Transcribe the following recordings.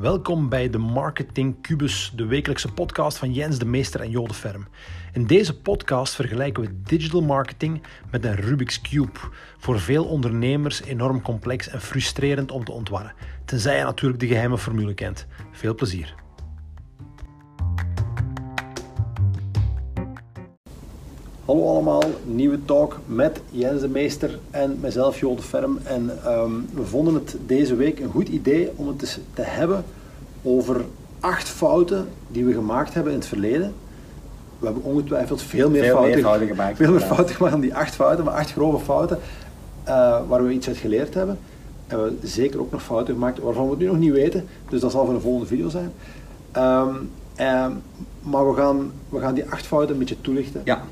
Welkom bij de Marketing Cubus, de wekelijkse podcast van Jens de Meester en Jode Ferm. In deze podcast vergelijken we digital marketing met een Rubik's Cube. Voor veel ondernemers enorm complex en frustrerend om te ontwarren. Tenzij je natuurlijk de geheime formule kent. Veel plezier. Hallo allemaal, nieuwe talk met Jens de Meester en mezelf Jode Ferm. En ehm, we vonden het deze week een goed idee om het eens te hebben over acht fouten die we gemaakt hebben in het verleden. We hebben ongetwijfeld veel meer, Veel meer fouten, gemaakt, Veel meer fouten gemaakt dan die acht fouten, maar acht grove fouten eh, waar we iets uit geleerd hebben. En we hebben zeker ook nog fouten gemaakt waarvan we het nu nog niet weten. Dus dat zal voor een volgende video zijn. Ehm, ehm, maar we gaan, we gaan die acht fouten een beetje toelichten Ja,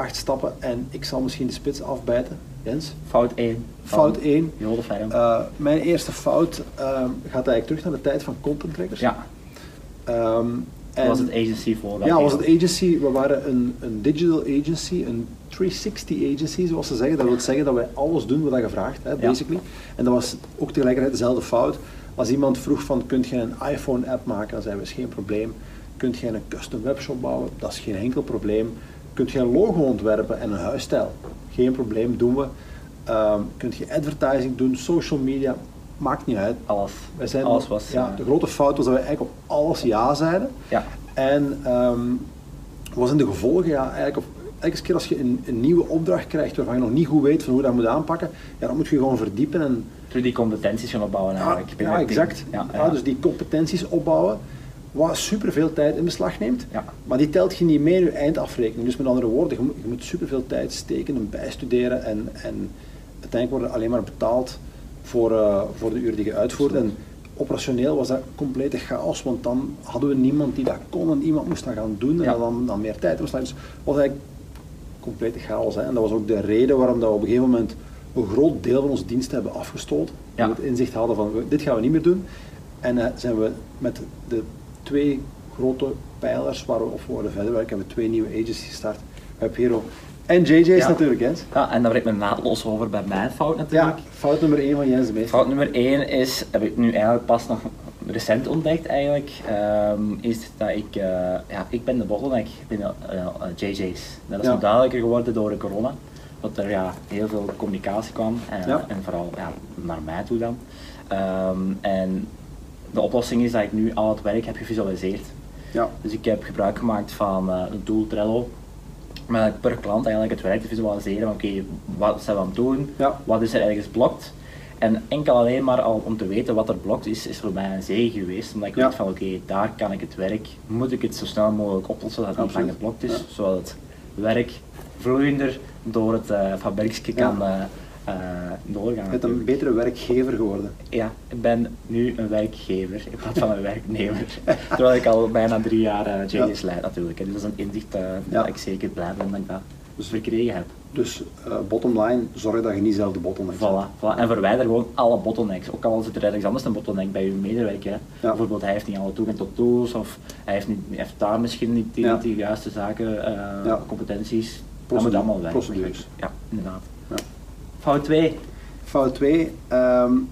acht stappen en ik zal misschien de spits afbijten. Jens? fout 1. Fout 1. Jode Ferm. Eh, mijn eerste fout ehm, gaat eigenlijk terug naar de tijd van content trackers. ja, Ehm, dat was het agency voor dat Ja, was het agency. We waren een, een digital agency, een 360 agency zoals ze zeggen. Dat wil zeggen dat wij alles doen wat je vraagt, hè, basically. En dat was ook tegelijkertijd dezelfde fout. Als iemand vroeg van, kunt je een iPhone app maken? Dan zeiden we, is geen probleem. Kunt je een custom webshop bouwen? Dat is geen enkel probleem. Kunt je een logo ontwerpen en een huisstijl? Geen probleem, doen we. Ehm, kunt je advertising doen, social media? Maakt niet uit. Alles. Wij zijn, Alles was... ja, eh, de grote fout was dat we eigenlijk op alles ja zeiden. ja, En ehm was in de gevolgen, ja, eigenlijk op, elke keer als je een, een nieuwe opdracht krijgt waarvan je nog niet goed weet van hoe je dat moet aanpakken, ja, dan moet je gewoon verdiepen en terug die competenties gaan opbouwen ja, eigenlijk. ja, team. exact. Ja, Ja, ja. dus die competenties opbouwen, wat superveel tijd in beslag neemt, Ja. maar die telt je niet mee in je eindafrekening. Dus met andere woorden, je moet, je moet superveel tijd steken en bijstuderen en, en uiteindelijk worden alleen maar betaald voor, eh, voor de uren die je uitvoert. En operationeel was dat complete chaos, want dan hadden we niemand die dat kon en iemand moest dat gaan doen en Ja. dan, dan meer tijd in beslag. Dus was eigenlijk complete chaos. Hè. En dat was ook de reden waarom dat we op een gegeven moment een groot deel van onze diensten hebben afgestoten. Ja. We het inzicht hadden van dit gaan we niet meer doen. En eh, zijn we met de twee grote pijlers waar we op worden verder werken, hebben we twee nieuwe agencies gestart. Web Hero en JJ's Ja. natuurlijk, Jens. Ja, en dan brengt me naadloos over bij mijn fout Ja, natuurlijk. fout nummer 1 van Jens de Meester. Fout nummer 1 is, heb ik nu eigenlijk pas nog recent ontdekt eigenlijk, ehm, is dat ik, eh, ja, ik ben de bottleneck binnen eh, eh, JJ's. Dat is Ja. nog duidelijker geworden door de corona, dat er ja, heel veel communicatie kwam en, Ja. en vooral ja, naar mij toe dan. Ehm, en de oplossing is dat ik nu al het werk heb gevisualiseerd. Ja, Dus ik heb gebruik gemaakt van eh een tool Trello, met per klant eigenlijk het werk te visualiseren. van, Oké, wat zijn we aan het doen? Ja. Wat is er ergens blokt? En enkel alleen maar al om te weten wat er blokt is, is voor mij een zegen geweest. Omdat ik Ja. weet van oké, daar kan ik het werk, moet ik het zo snel mogelijk oplossen dat het niet lang geblokt is. Zodat het werk vloeiender door het uh, kan eh, eh, doorgaan. je bent een betere werkgever geworden. Ja, ik ben nu een werkgever in plaats van een werknemer. Terwijl ik al bijna drie jaar uh, JD's leid natuurlijk. Dus dat is een inzicht eh, Ja. dat ik zeker blij ben dat ik dat dus verkregen heb. Dus eh bottom line, zorg dat je niet zelf de bottleneck. Voilà, voilà. En verwijder gewoon alle bottlenecks. Ook al zit er ergens anders een bottleneck bij uw medewerker. Bijvoorbeeld hij heeft niet alle toegang tot tools of hij heeft, niet, heeft daar misschien niet die, juiste zaken, eh, competenties. Dat moet allemaal weg. procedures. Ja, inderdaad. Fout 2. Fout 2,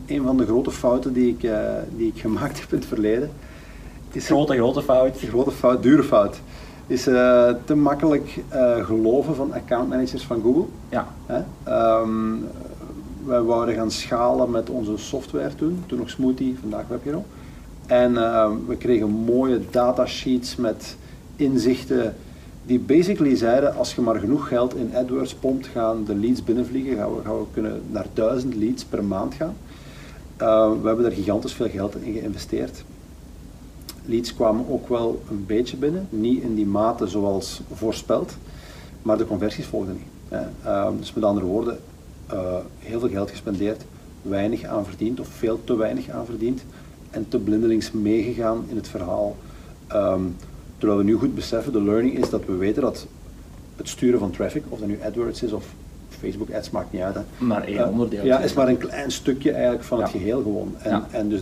een van de grote fouten die ik, eh, die ik gemaakt heb in het verleden. Het is Grote, grote fout. grote fout, dure fout. Is eh, te makkelijk eh, geloven van accountmanagers van Google. Ja, Hè? Ehm, wij wouden gaan schalen met onze software toen, toen nog Smoothie, vandaag WebHero. En ehm, we kregen mooie datasheets met inzichten die basically zeiden, als je maar genoeg geld in AdWords pompt, gaan de leads binnenvliegen, gaan we, gaan we kunnen naar duizend leads per maand gaan. Uh, we hebben daar gigantisch veel geld in geïnvesteerd. Leads kwamen ook wel een beetje binnen, niet in die mate zoals voorspeld, maar de conversies volgden niet. Uh, dus met andere woorden, uh, heel veel geld gespendeerd, weinig aan verdiend of veel te weinig aan verdiend en te blindelings meegegaan in het verhaal. Um, terwijl we nu goed beseffen, de learning is dat we weten dat het sturen van traffic, of dat nu AdWords is of Facebook ads, maakt niet uit. Hè. maar één Uh, onderdeel. Ja, is maar een klein stukje eigenlijk van het Ja. geheel gewoon. En, Ja. en dus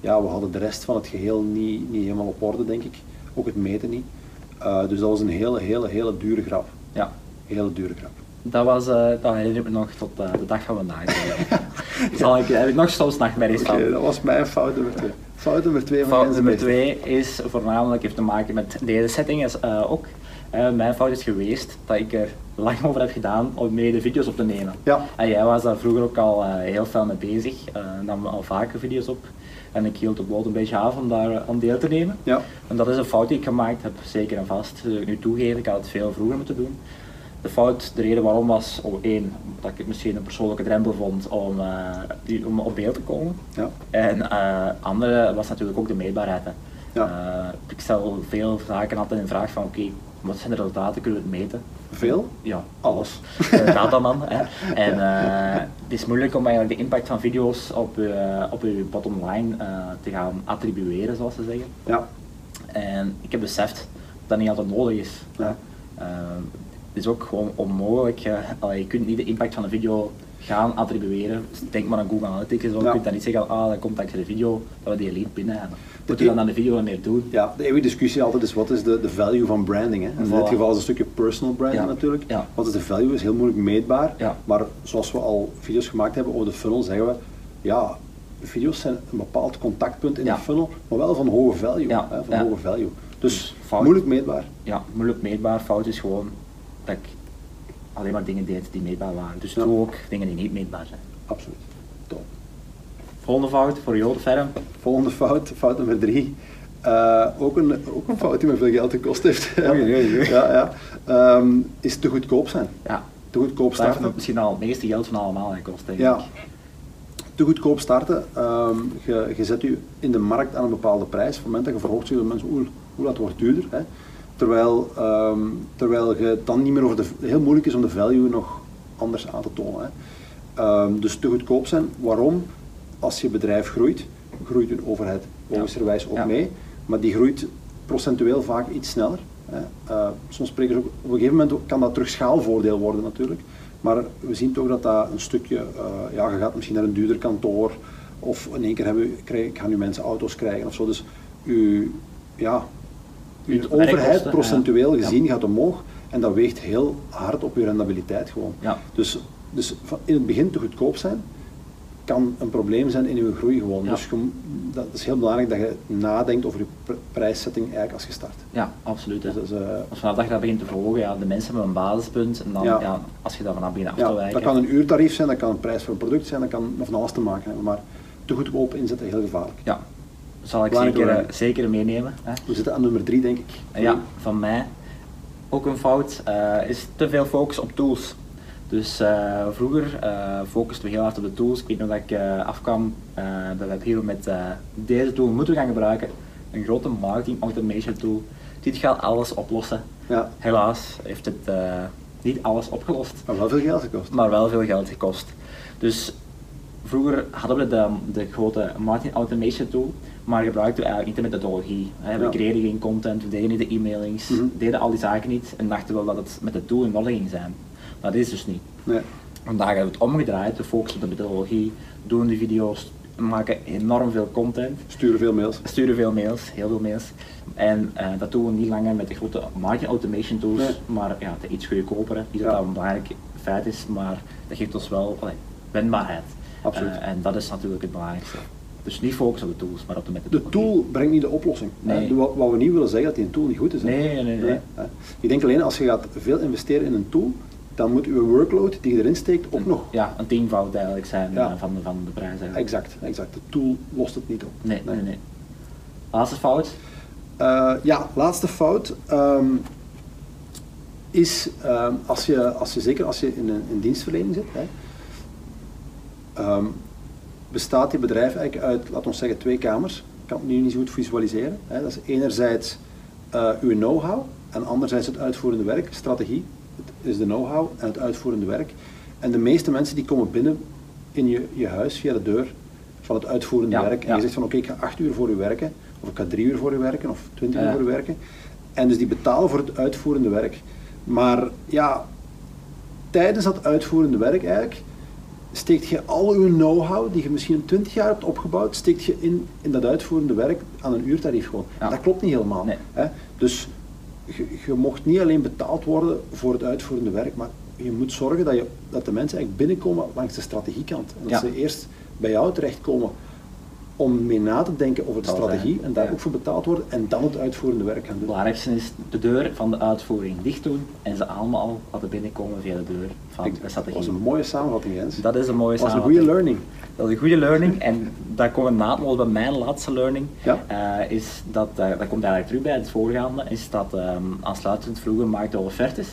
ja, we hadden de rest van het geheel niet, niet helemaal op orde, denk ik. Ook het meten niet. Uh, dus dat was een hele, hele, hele dure grap. Ja. Hele dure grap. Dat, was, uh, dat herinner ik me nog tot de dag van vandaag. Zal ik, heb ik nog soms nachtmerries Oké, van. dat was mijn fout. Fout nummer twee van Fout nummer twee is voornamelijk heeft te maken met deze setting is uh, ook. Uh, mijn fout is geweest dat ik er lang over heb gedaan om mee de video's op te nemen. Ja. En jij was daar vroeger ook al uh, heel veel mee bezig, nam al vaker video's op. En ik hield het wel een beetje af om daar aan deel te nemen. Ja. En dat is een fout die ik gemaakt heb, zeker en vast. Ik nu toegeven, ik had het veel vroeger moeten doen. De fout, de reden waarom was, oh, één, dat ik het misschien een persoonlijke drempel vond om, uh, om op beeld te komen. Ja. En uh, andere was natuurlijk ook de meetbaarheid. Ja. Uh, ik stel veel zaken altijd in vraag van oké, okay, wat zijn de resultaten, kunnen we het meten? Veel? Ja, alles. dataman. hè. En het is moeilijk om eigenlijk de impact van video's op, op uw bottom line te gaan attribueren, zoals ze zeggen. Ja. En ik heb beseft dat dat niet altijd nodig is. Ja. Is ook gewoon onmogelijk. Uh, je kunt niet de impact van een video gaan attribueren. Dus denk maar aan Google Analytics. Ja. Je kunt dan niet zeggen, ah, dat komt dankzij de video dat we die lead binnen hebben. Moet je dan aan de video meer doen? Ja, de eeuwige discussie altijd is wat is de, de value van branding. Hè? En in dit geval is het een stukje personal branding ja. natuurlijk. Ja. Wat is de value? is heel moeilijk meetbaar. Maar zoals we al video's gemaakt hebben over de funnel, zeggen we, ja, video's zijn een bepaald contactpunt in de funnel, maar wel van hoge value. Hè? Van hoge value. Dus Dus fout. moeilijk meetbaar. Ja, moeilijk meetbaar. Fout is gewoon dat ik alleen maar dingen deed die meetbaar waren. Dus Ja. doe ook dingen die niet meetbaar zijn. Absoluut. Top. Volgende fout voor Jode Ferm. Volgende fout, fout nummer drie. Eh, ook, een, ook een fout die me veel geld gekost heeft. Oei. ja, ja. Ehm, is te goedkoop zijn. Ja, Te goedkoop dat heeft starten. misschien al het meeste geld van allemaal gekost, denk Ja. ik. Te goedkoop starten. Ehm, je, je zet je in de markt aan een bepaalde prijs. Op het moment dat je verhoogt, zeggen mensen, oeh, oeh, dat wordt duurder. Hè. Terwijl, ehm, terwijl je dan niet meer over de, heel moeilijk is om de value nog anders aan te tonen. Hè. Ehm, dus te goedkoop zijn. Waarom? Als je bedrijf groeit, groeit je overheid logischerwijs ook Ja. mee. Maar die groeit procentueel vaak iets sneller. Hè. Eh, soms spreken ze ook, op een gegeven moment kan dat terug schaalvoordeel worden natuurlijk. Maar we zien toch dat dat een stukje, eh, ja, je gaat misschien naar een duurder kantoor. Of in één keer hebben, krijg, gaan nu mensen auto's krijgen of zo. Dus uw, ja, uw Uw overheid procentueel gezien gaat omhoog. En dat weegt heel hard op je rendabiliteit gewoon. Dus, dus in het begin te goedkoop zijn kan een probleem zijn in je groei gewoon. Ja. Dus je, dat is heel belangrijk dat je nadenkt over je pr- prijszetting eigenlijk als je start. Ja, absoluut. Dus dat eh, Als vanaf dat je dat begint te verhogen, ja, de mensen hebben een basispunt en dan, Ja. ja. als je daar vanaf begint af ja, te wijken. dat kan een uurtarief zijn, dat kan een prijs voor een product zijn, dat kan van alles te maken hebben. Maar te goedkoop inzetten heel gevaarlijk. Ja, dat zal ik zeker, eh, zeker meenemen. Hè. We zitten aan nummer drie, denk ik. Ja, van mij ook een fout eh, is te veel focus op tools. Dus eh, vroeger focusten we heel hard op de tools. Ik weet nog dat ik afkwam eh bij WebHero met deze tool moeten we gaan gebruiken. Een grote marketing automation tool. Dit gaat alles oplossen. Ja, Helaas heeft het niet alles opgelost, maar wel veel geld gekost. maar wel veel geld gekost. Dus vroeger hadden we de, de grote marketing automation tool, maar gebruikten we eigenlijk niet de methodologie. We kregen geen content, we deden niet de e-mailings, Mhm. deden al die zaken niet en dachten wel dat het met de tool in orde ging zijn. Maar dat is dus niet. Nee. Vandaag hebben we het omgedraaid, we focussen op de methodologie, doen die video's, maken enorm veel content, Sturen veel mails. sturen veel mails, heel veel mails. En eh, dat doen we niet langer met de grote marketing automation tools, Nee. maar ja, de iets goedkopere. Niet dat Ja. dat een belangrijk feit is, maar dat geeft ons wel allee, wendbaarheid. Absoluut. Eh, en dat is natuurlijk het belangrijkste. Dus niet focussen op de tools, maar op de De methodologie. tool brengt niet de oplossing. Nee. De- Wat, wat we niet willen zeggen dat die een tool niet goed is. hè. Nee, nee, nee, nee. hè. Ik denk alleen als je gaat veel investeren in een tool, dan moet je workload die je erin steekt ook nog. Ja, een teamfout eigenlijk zijn Ja. eh, van, de, van de prijs. eigenlijk. Exact, exact. De tool lost het niet op. Nee, nee, nee. Laatste fout. Eh, ja, laatste fout ehm, is ehm, als, je, als je zeker als je in een in dienstverlening zit, hè, ehm, bestaat je bedrijf eigenlijk uit, laten we zeggen, twee kamers. Ik kan het nu niet zo goed visualiseren. Hè. Dat is enerzijds eh, uw know-how en anderzijds het uitvoerende werk, strategie. Het is de know-how en het uitvoerende werk. En de meeste mensen die komen binnen in je, je huis via de deur van het uitvoerende Ja, werk. En ja. je zegt van oké, ik ga acht uur voor u werken, of ik ga drie uur voor u werken, of twintig uur voor u werken. En dus die betalen voor het uitvoerende werk. Maar ja, tijdens dat uitvoerende werk eigenlijk, steekt je al uw know-how, die je misschien in 20 jaar hebt opgebouwd, steekt je in, in dat uitvoerende werk aan een uurtarief gewoon. Ja. Dat klopt niet helemaal. Nee. Hè? Dus je, je mocht niet alleen betaald worden voor het uitvoerende werk, maar je moet zorgen dat, je, dat de mensen eigenlijk binnenkomen langs de strategiekant. En dat Ja. ze eerst bij jou terechtkomen om mee na te denken over de Dat strategie en daar ja. ook voor betaald worden en dan het uitvoerende werk gaan Het doen. belangrijkste is de deur van de uitvoering dicht doen en ze allemaal laten binnenkomen via de deur van Ik- de dat strategie. was een mooie samenvatting, Jens. Dat is een mooie Dat was een samenvatting. goede learning. Dat is een goede learning en daar komen we naadloos bij mijn laatste learning. Ja. eh, is dat, eh, dat komt eigenlijk terug bij het voorgaande, is dat ehm aansluitend vroeger maakten we offertes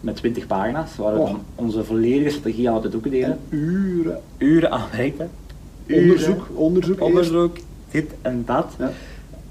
met 20 pagina's, waar we Oh. onze volledige strategie aan het doeken deden. En uren Uren aan werken. Uren, onderzoek, onderzoek, onderzoek, dit en dat. Ja.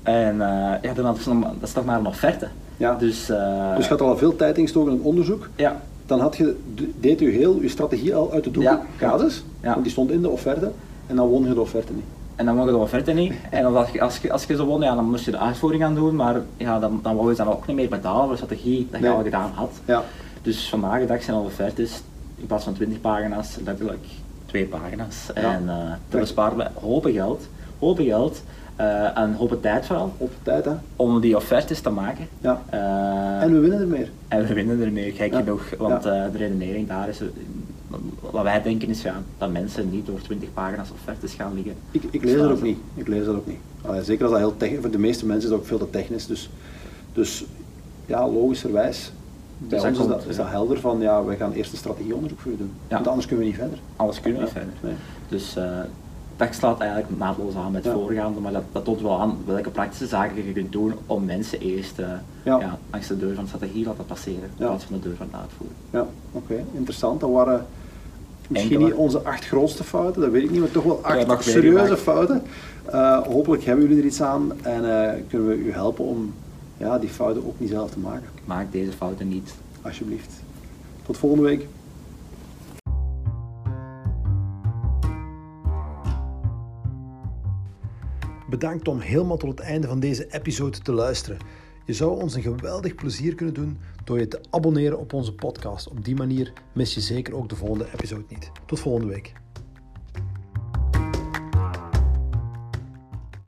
En eh, ja, dan had je nog dat is toch maar een offerte. Ja. Dus, eh, Dus je had al veel tijd ingestoken in het onderzoek. ja, Dan had je, deed u heel je strategie al uit de doeken, Ja. want die stond in de offerte. En dan won je de offerte niet. En dan mogen de offerte niet. En dan als je, als je, als je zo won, ja, dan moest je de uitvoering gaan doen. Maar ja, dan, dan wou je dan ook niet meer betalen voor de strategie dat je Nee. al gedaan had. Ja, Dus vandaag de dag zijn al offertes, in plaats van 20 pagina's, letterlijk twee pagina's. Ja. En eh dat besparen we hopen geld, hopen geld eh, en hopen tijd vooral, op tijd hè. om die offertes te maken. Ja. Eh, En we winnen er meer. en we winnen ermee, gek Ja. genoeg. Want Ja. de redenering daar is, wat wij denken is ja, dat mensen niet door 20 pagina's offertes gaan liggen. Ik, ik lees dat ook niet. Ik lees dat ook niet. Allee, zeker als dat heel technisch, voor de meeste mensen is dat ook veel te technisch. Dus, dus ja, logischerwijs. Bij Dus dat ons is dat, is dat helder van, ja, wij gaan eerst een strategieonderzoek voor u doen. Ja. Want anders kunnen we niet verder. Alles kunnen we Ja, niet verder. nee. Dus eh, dat slaat eigenlijk naadloos aan met het Ja. voorgaande, maar dat, dat toont wel aan welke praktische zaken je kunt doen om mensen eerst eh, Ja. langs de deur van de strategie laten passeren, in plaats van de deur van de uitvoering. Ja, oké, interessant. Dat waren misschien Enkele. niet onze acht grootste fouten, dat weet ik niet, maar toch wel acht serieuze fouten. Eh, hopelijk hebben jullie er iets aan en eh, kunnen we u helpen om ja, die fouten ook niet zelf te maken. Maak deze fouten niet. Alsjeblieft. Tot volgende week. Bedankt om helemaal tot het einde van deze episode te luisteren. Je zou ons een geweldig plezier kunnen doen door je te abonneren op onze podcast. Op die manier mis je zeker ook de volgende episode niet. Tot volgende week.